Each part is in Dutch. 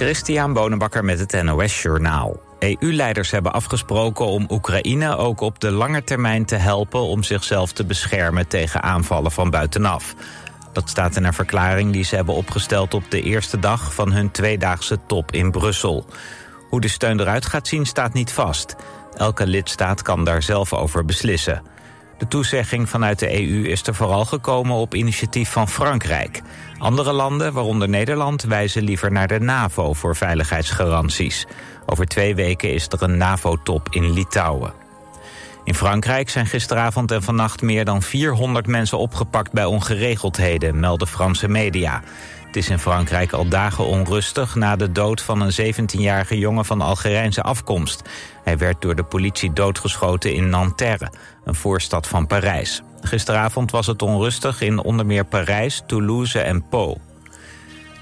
Christian Bonenbakker met het NOS Journaal. EU-leiders hebben afgesproken om Oekraïne ook op de lange termijn te helpen... om zichzelf te beschermen tegen aanvallen van buitenaf. Dat staat in een verklaring die ze hebben opgesteld op de eerste dag... van hun tweedaagse top in Brussel. Hoe de steun eruit gaat zien staat niet vast. Elke lidstaat kan daar zelf over beslissen. De toezegging vanuit de EU is er vooral gekomen op initiatief van Frankrijk. Andere landen, waaronder Nederland, wijzen liever naar de NAVO voor veiligheidsgaranties. Over twee weken is er een NAVO-top in Litouwen. In Frankrijk zijn gisteravond en vannacht meer dan 400 mensen opgepakt bij ongeregeldheden, melden Franse media. Het is in Frankrijk al dagen onrustig na de dood van een 17-jarige jongen van Algerijnse afkomst. Hij werd door de politie doodgeschoten in Nanterre, een voorstad van Parijs. Gisteravond was het onrustig in onder meer Parijs, Toulouse en Pau.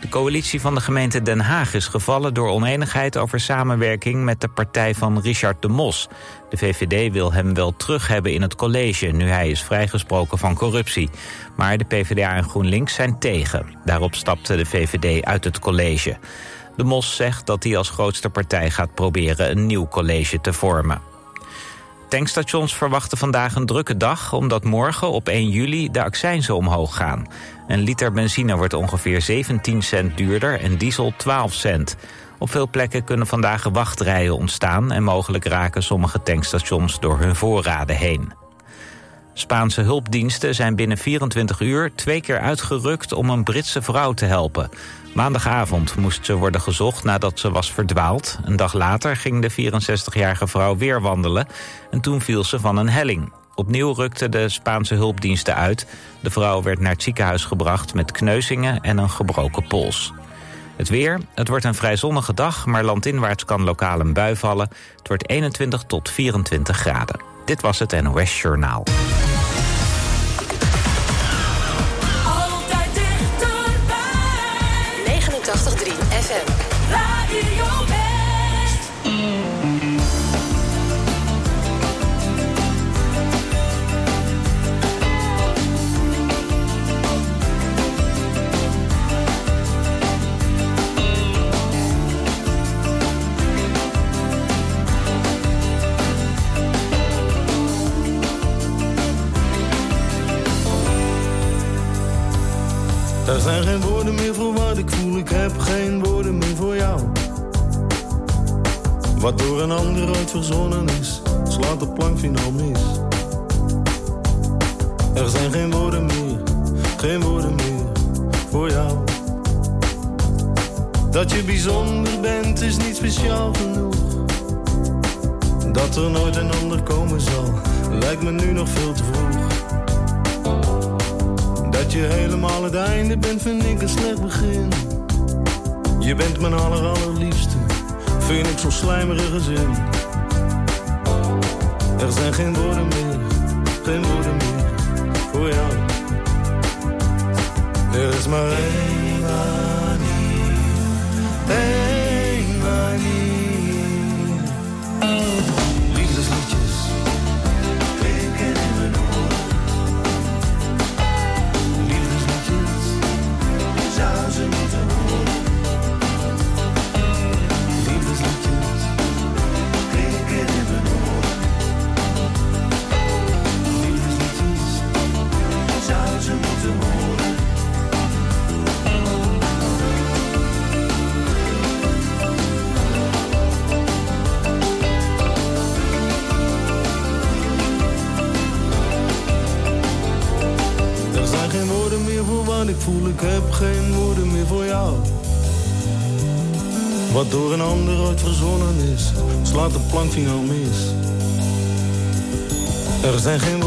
De coalitie van de gemeente Den Haag is gevallen door oneenigheid over samenwerking met de partij van Richard de Mos. De VVD wil hem wel terug hebben in het college, nu hij is vrijgesproken van corruptie. Maar de PvdA en GroenLinks zijn tegen. Daarop stapte de VVD uit het college. De Mos zegt dat hij als grootste partij gaat proberen een nieuw college te vormen. Tankstations verwachten vandaag een drukke dag... omdat morgen op 1 juli de accijnzen omhoog gaan. Een liter benzine wordt ongeveer 17 cent duurder en diesel 12 cent. Op veel plekken kunnen vandaag wachtrijen ontstaan... en mogelijk raken sommige tankstations door hun voorraden heen. Spaanse hulpdiensten zijn binnen 24 uur twee keer uitgerukt om een Britse vrouw te helpen. Maandagavond moest ze worden gezocht nadat ze was verdwaald. Een dag later ging de 64-jarige vrouw weer wandelen en toen viel ze van een helling. Opnieuw rukten de Spaanse hulpdiensten uit. De vrouw werd naar het ziekenhuis gebracht met kneuzingen en een gebroken pols. Het weer, het wordt een vrij zonnige dag, maar landinwaarts kan lokaal een bui vallen. Het wordt 21 tot 24 graden. Dit was het NOS Journaal. Er zijn geen woorden meer voor wat ik voel, ik heb geen woorden meer voor jou. Wat door een ander ooit verzonnen is, slaat de plank finaal mis. Er zijn geen woorden meer, geen woorden meer voor jou. Dat je bijzonder bent is niet speciaal genoeg. Dat er nooit een ander komen zal, lijkt me nu nog veel te vroeg. Dat je helemaal het einde bent, vind ik een slecht begin. Je bent mijn aller allerliefste, vind ik zo'n slijmerige zin. Er zijn geen woorden meer, geen woorden meer voor jou. Er is maar één manier, zijn geen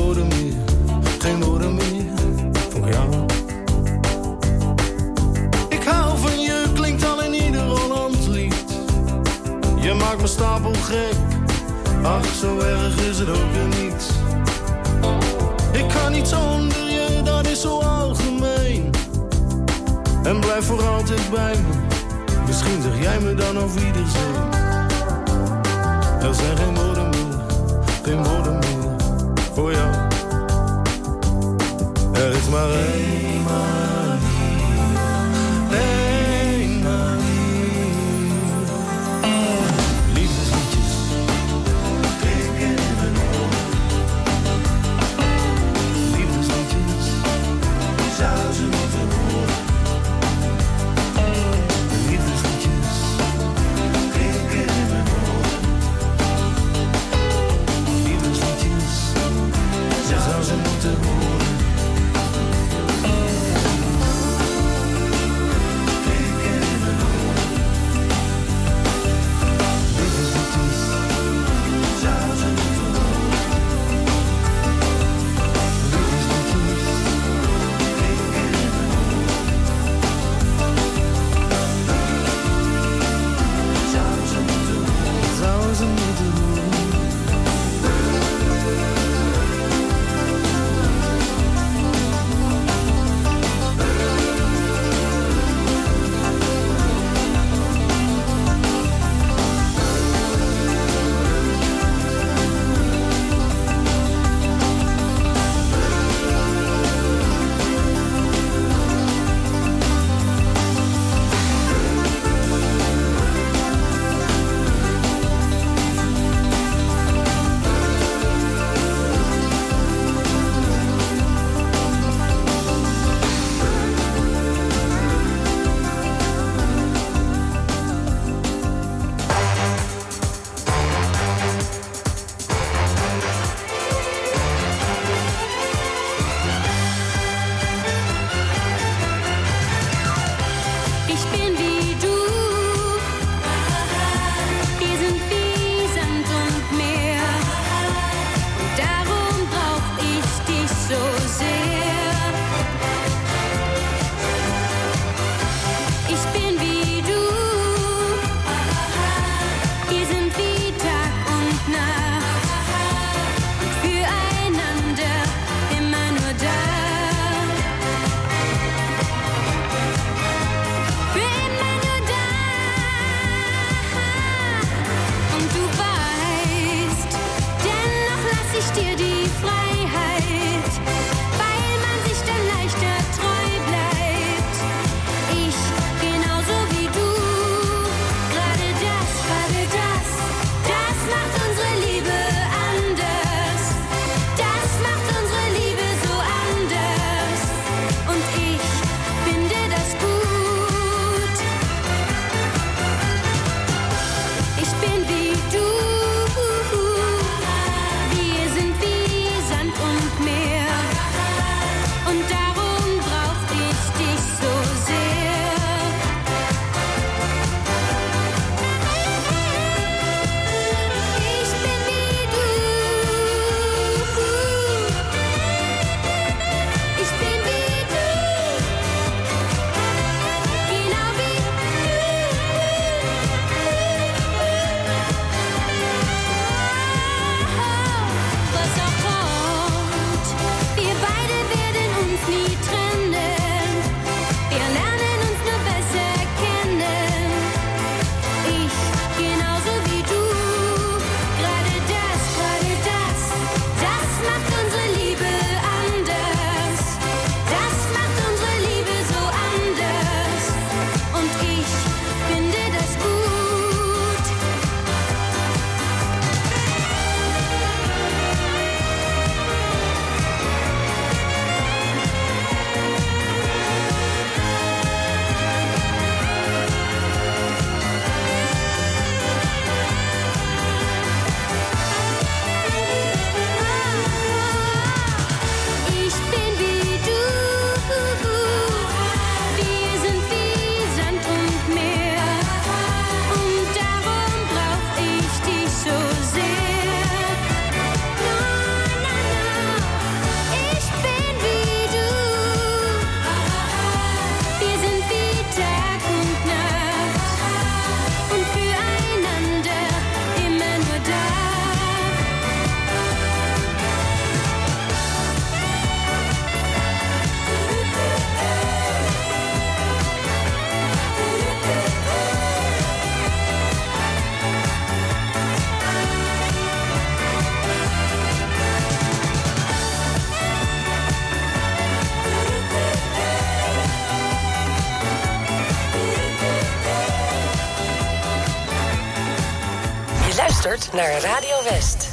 naar Radio West.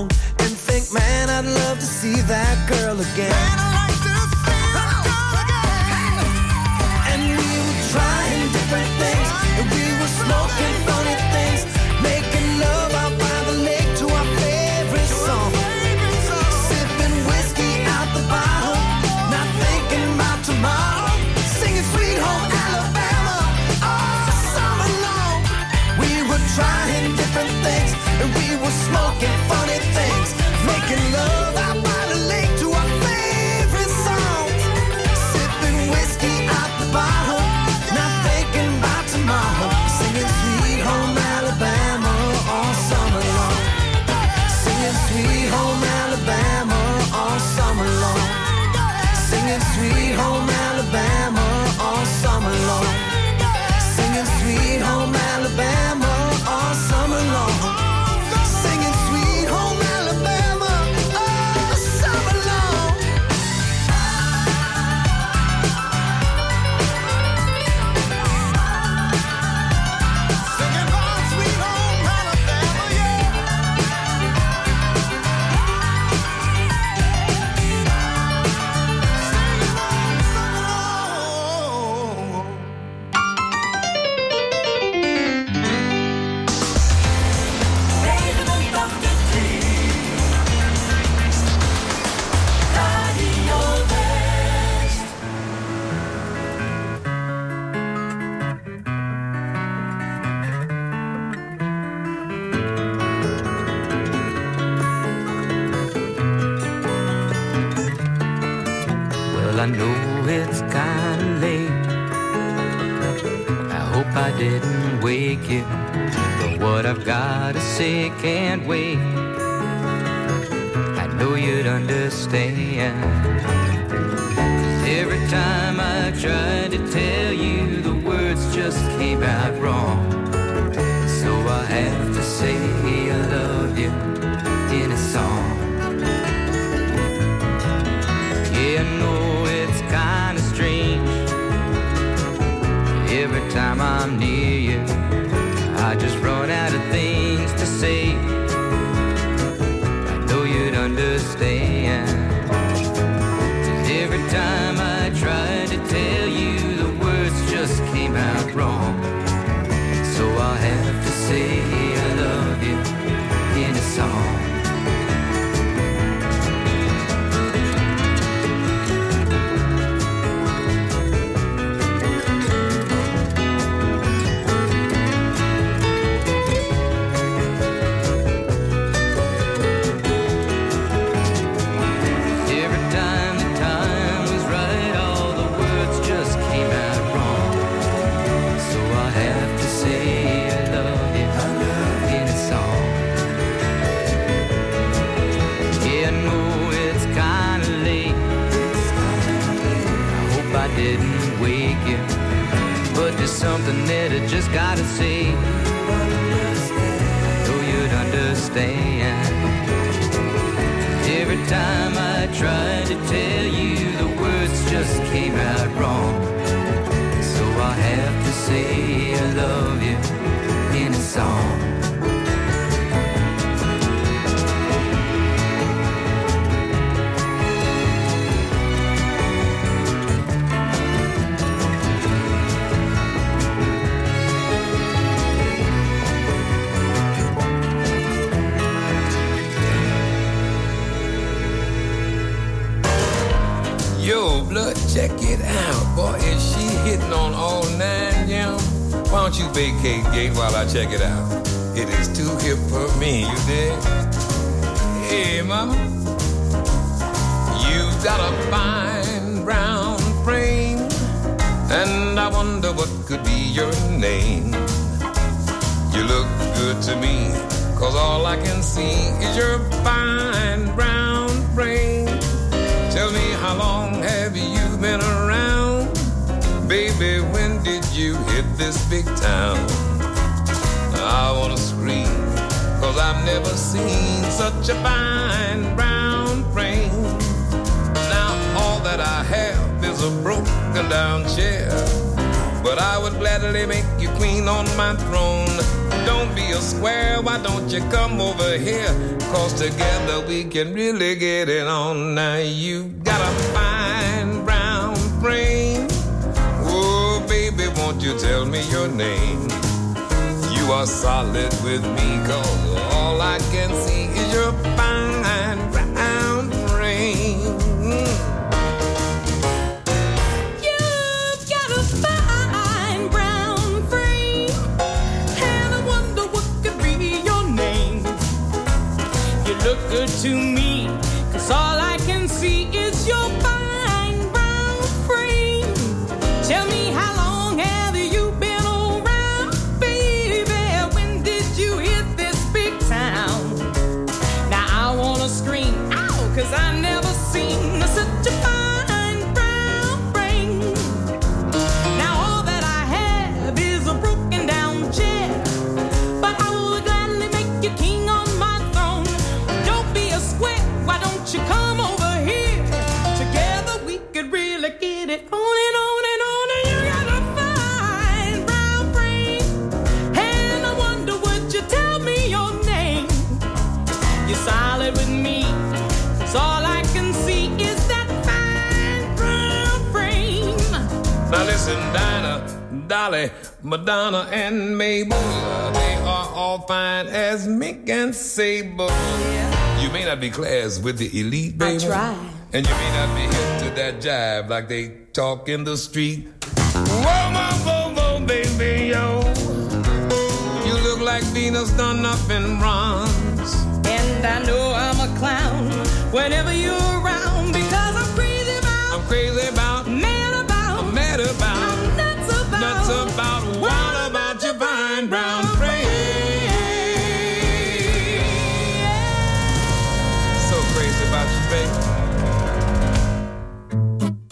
home and think, man, I'd love to see that girl again. On my throne. Don't be a square, why don't you come over here? Cause together we can really get it on. Now you got a fine brown brain. Oh, baby, won't you tell me your name? You are solid with me, cause Dolly, Madonna, and Mabel. They are all fine as mink and sable. You may not be class with the elite, baby. I try. And you may not be hip to that jive like they talk in the street. Whoa, whoa, whoa, whoa, baby, yo. You look like Venus done up in bronze. And I know I'm a clown whenever you're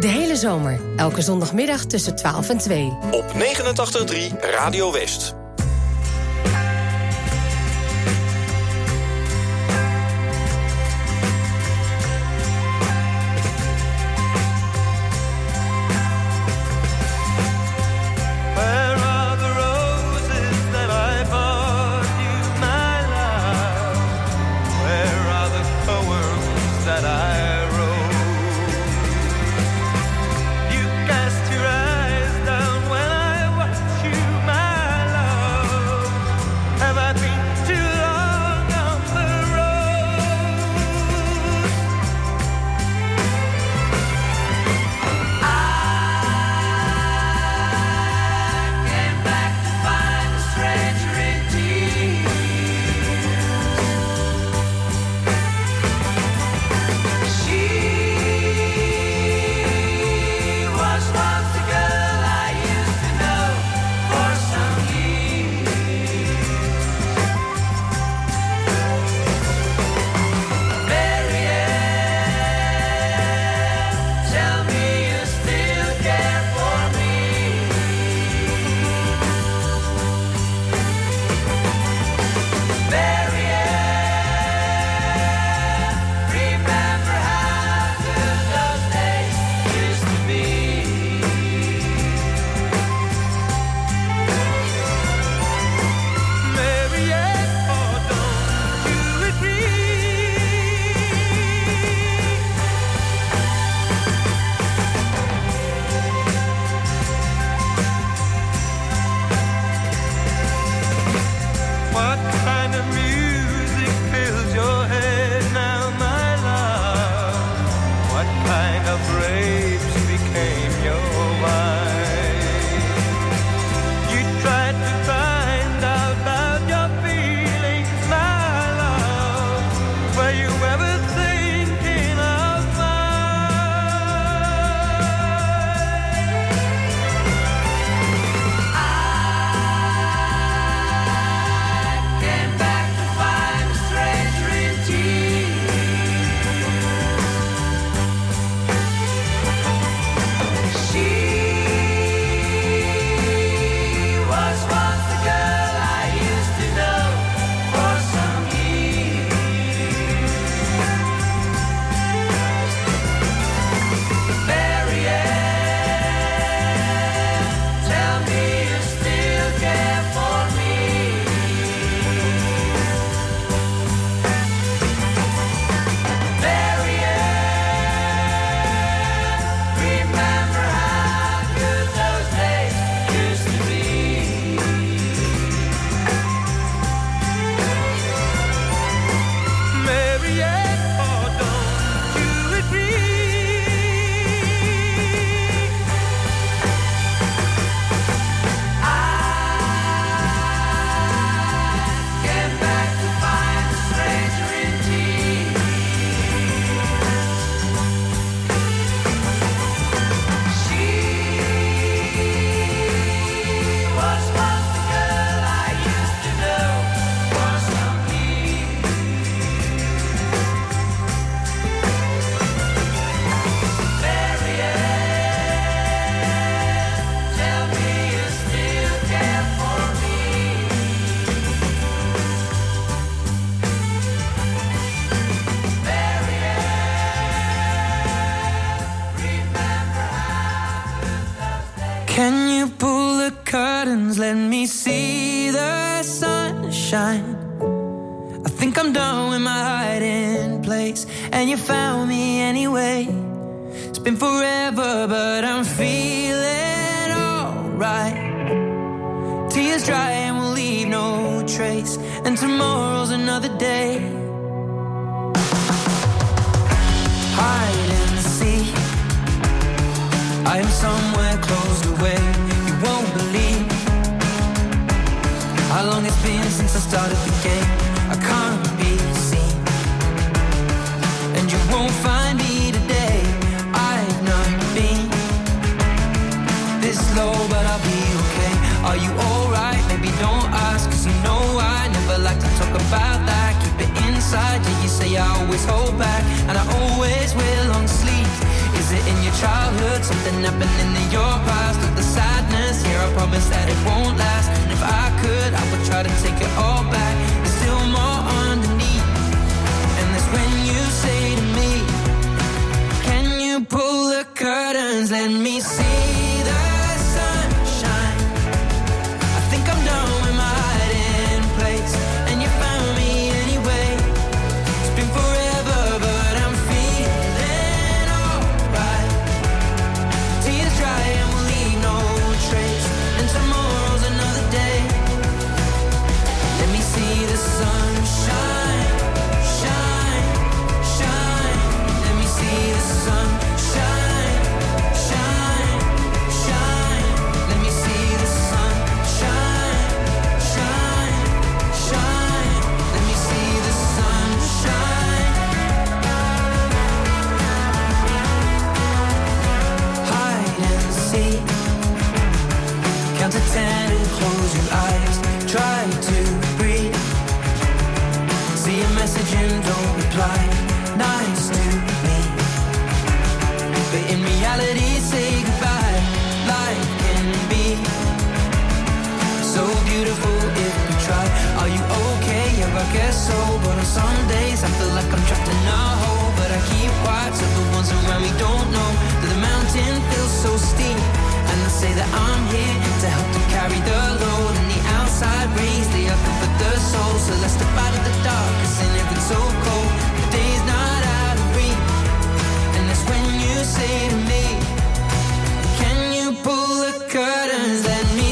De hele zomer, elke zondagmiddag tussen 12 en 2. Op 89.3 Radio West. Back, and I always will long sleeves. Is it in your childhood? Something happening in your past? Or the sadness? Here, I promise that it won't last. And if I could, I would try to take it all back. There's still more underneath. And that's when you say to me, Can you pull the curtains? Let me see close your eyes. Try to breathe. See a message and don't reply. Nice to me. But in reality, say goodbye. Life can be so beautiful if we try. Are you okay? Yeah, I guess so. But on some days, I feel like I'm trapped in a hole. But I keep quiet so the ones around me don't know that the mountain feels so steep. And I say that I'm here to help to carry the load. And the outside rays, they are good for the soul. So let's step out of the dark, cause in if it's so cold, the day's not out of reach. And that's when you say to me, Can you pull the curtains? Let me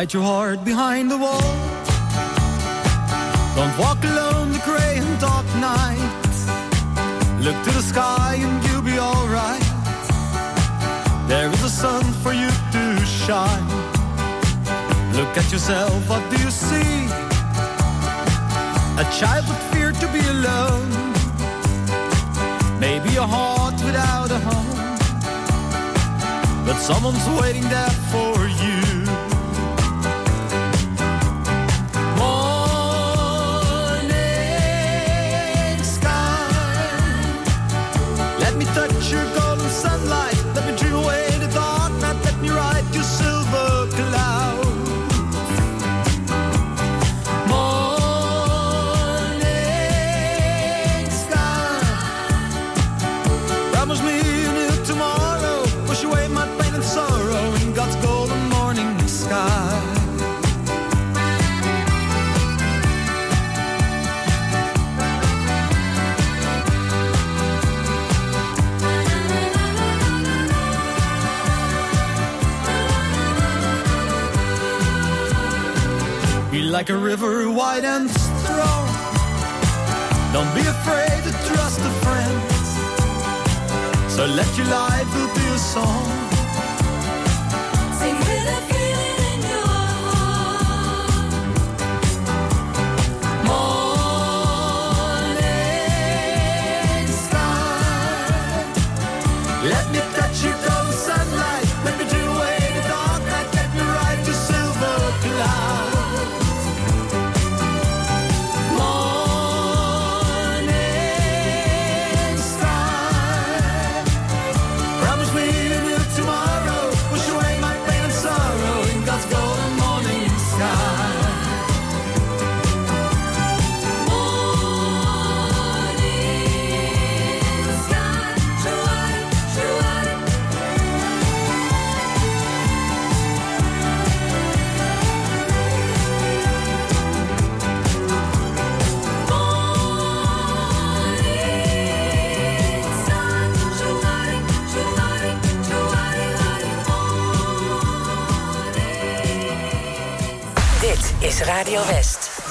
hide your heart behind the wall. Don't walk alone the gray and dark night. Look to the sky and you'll be alright. There is a sun for you to shine. Look at yourself, what do you see? A child that feared to be alone. Maybe a heart without a home. But someone's waiting there for like a river wide and strong. Don't be afraid to trust a friend. So let your life be a song. Radio West.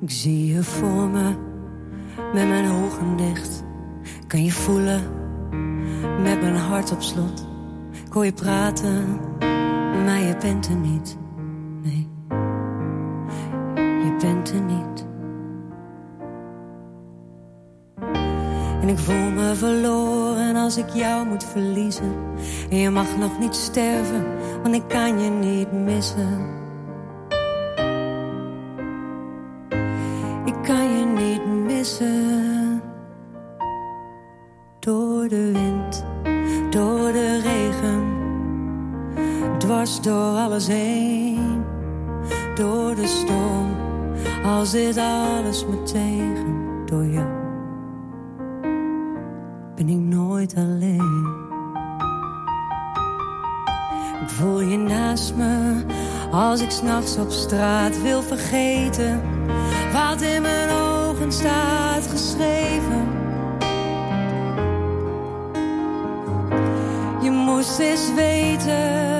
Ik zie je voor me, met mijn ogen dicht. Kan je voelen, met mijn hart op slot. Ik hoor je praten, maar je bent er niet. Nee, je bent er niet. En ik voel me verloren als ik jou moet verliezen. En je mag nog niet sterven, want ik kan je niet missen. Ik kan je niet missen. Door de wind, door de regen. Dwars door alles heen. Door de storm, als dit alles me tegen. Door jou alleen. Ik voel je naast me als ik s'nachts op straat wil vergeten wat in mijn ogen staat geschreven. Je moest eens weten.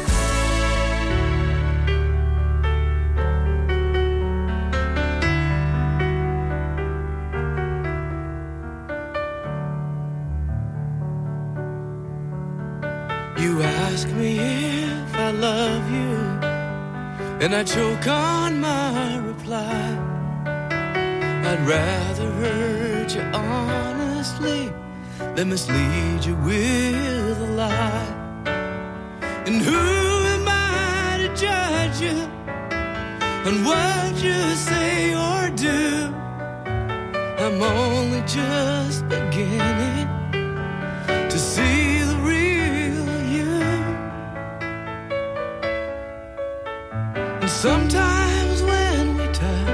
and I choke on my reply. I'd rather hurt you honestly than mislead you with a lie. And who am I to judge you on what you say or do? I'm only just beginning. Sometimes when we touch,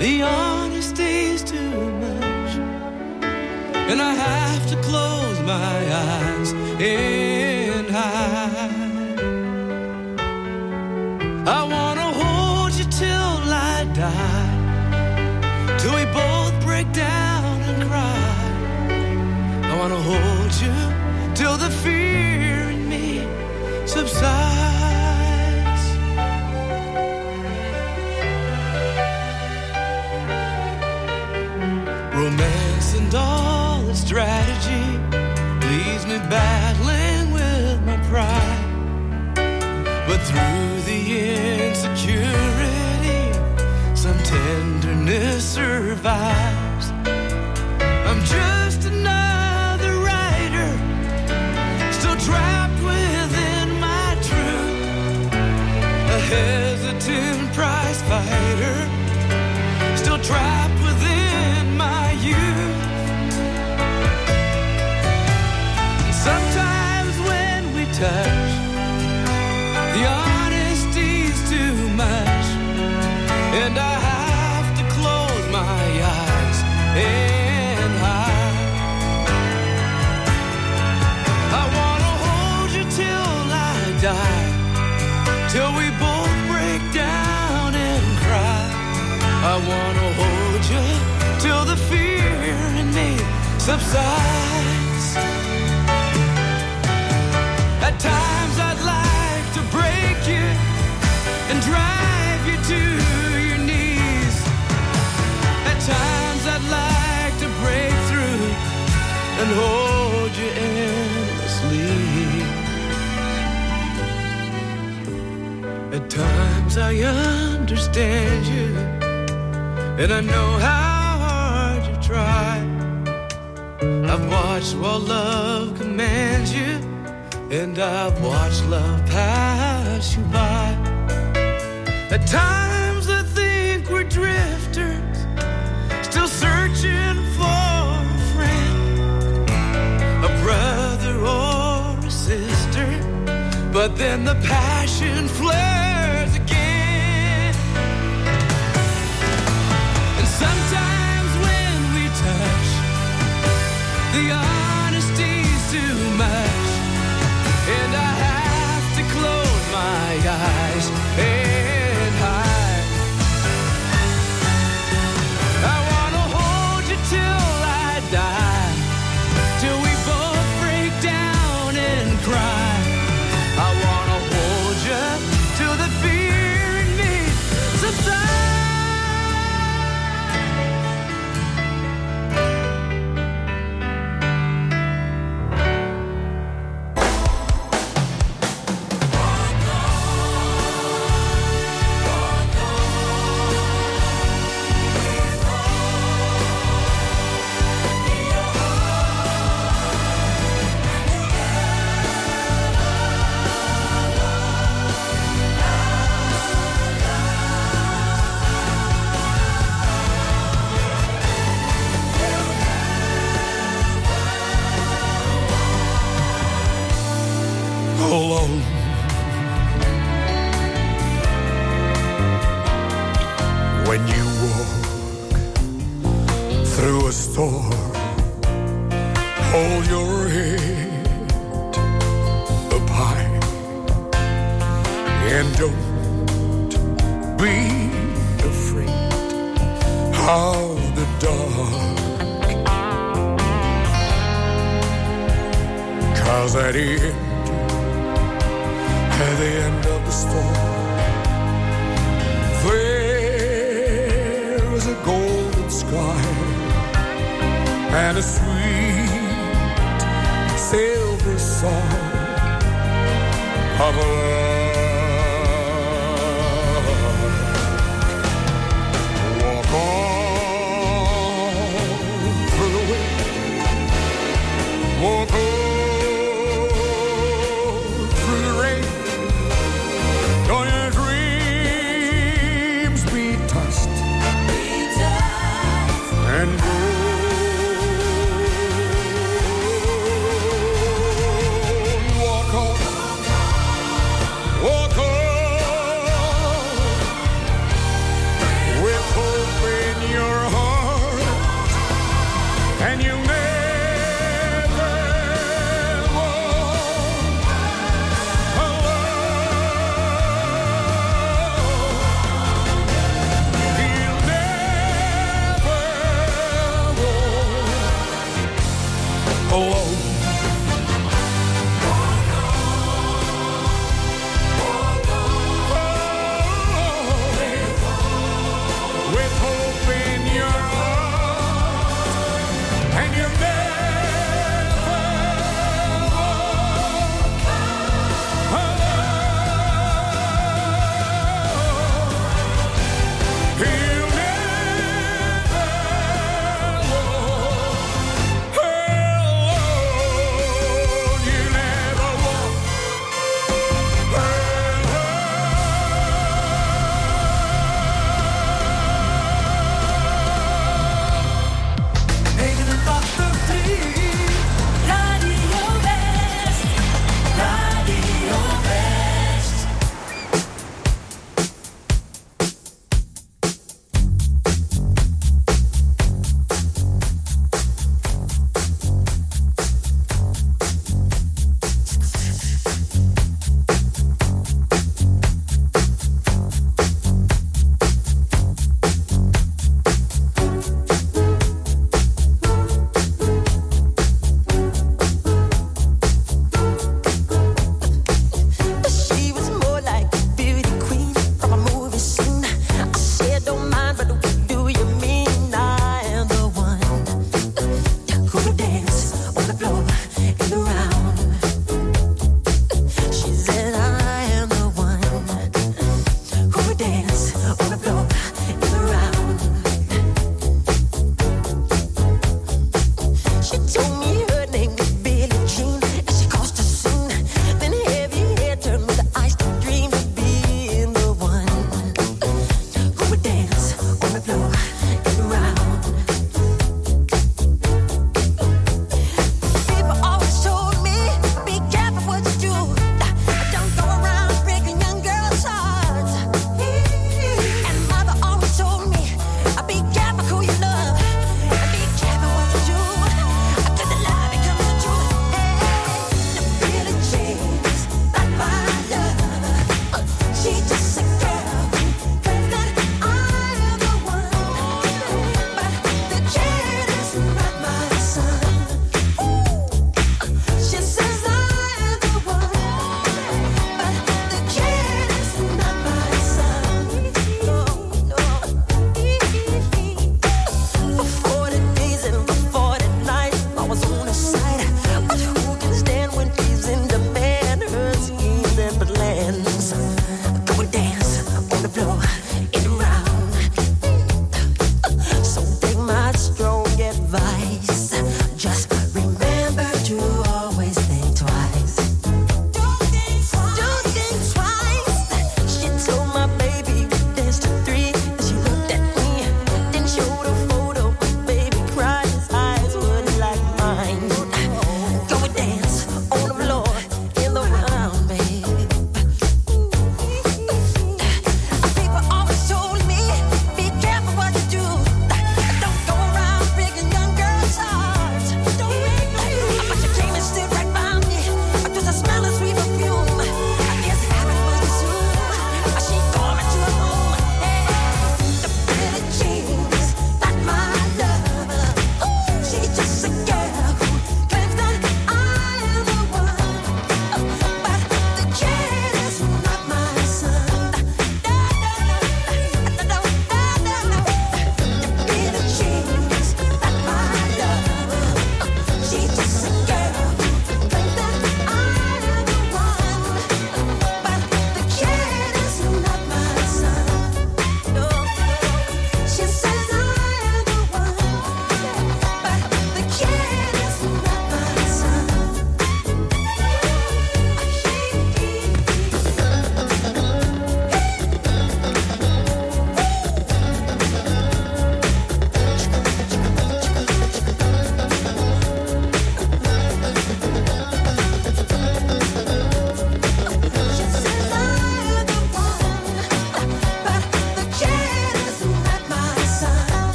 the honesty's too much, and I have to close my eyes. Yeah. through. subsides. At times I'd like to break you and drive you to your knees. At times I'd like to break through and hold you endlessly. At times I understand you and I know how. watched what love commands you, and I've watched love pass you by. At times I think we're drifters, still searching for a friend, a brother or a sister, but then the past. song of love.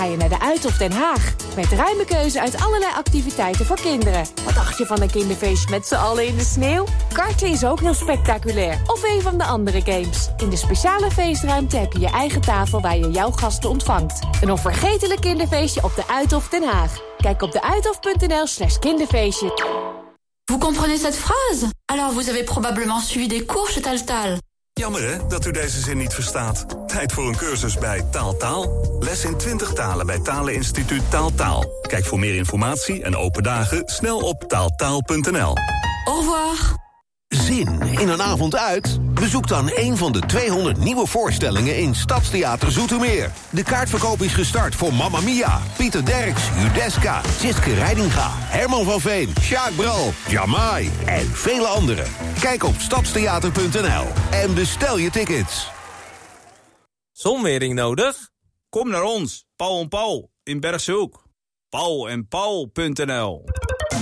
Ga je naar de Uithof Den Haag. Met ruime keuze uit allerlei activiteiten voor kinderen. Wat dacht je van een kinderfeestje met z'n allen in de sneeuw? Karten is ook heel spectaculair. Of een van de andere games. In de speciale feestruimte heb je je eigen tafel waar je jouw gasten ontvangt. Een onvergetelijk kinderfeestje op de Uithof Den Haag. Kijk op deuithof.nl slash kinderfeestje. Vous comprenez cette phrase Alors vous avez probablement suivi des cours chez Taltal. Jammer hè, dat u deze zin niet verstaat. Tijd voor een cursus bij Taaltaal. Les in 20 talen bij Taleninstituut Taaltaal. Kijk voor meer informatie en open dagen snel op taaltaal.nl. Au revoir. Zin in een avond uit? Bezoek dan een van de 200 nieuwe voorstellingen in Stadstheater Zoetermeer. De kaartverkoop is gestart voor Mamma Mia, Pieter Derks, Judeska, Siske Reidinga, Herman van Veen, Sjaak Bral, Jamai en vele anderen. Kijk op stadstheater.nl en bestel je tickets. Zonwering nodig? Kom naar ons, Paul en Paul, in Bergshoek. Paul en Paul.nl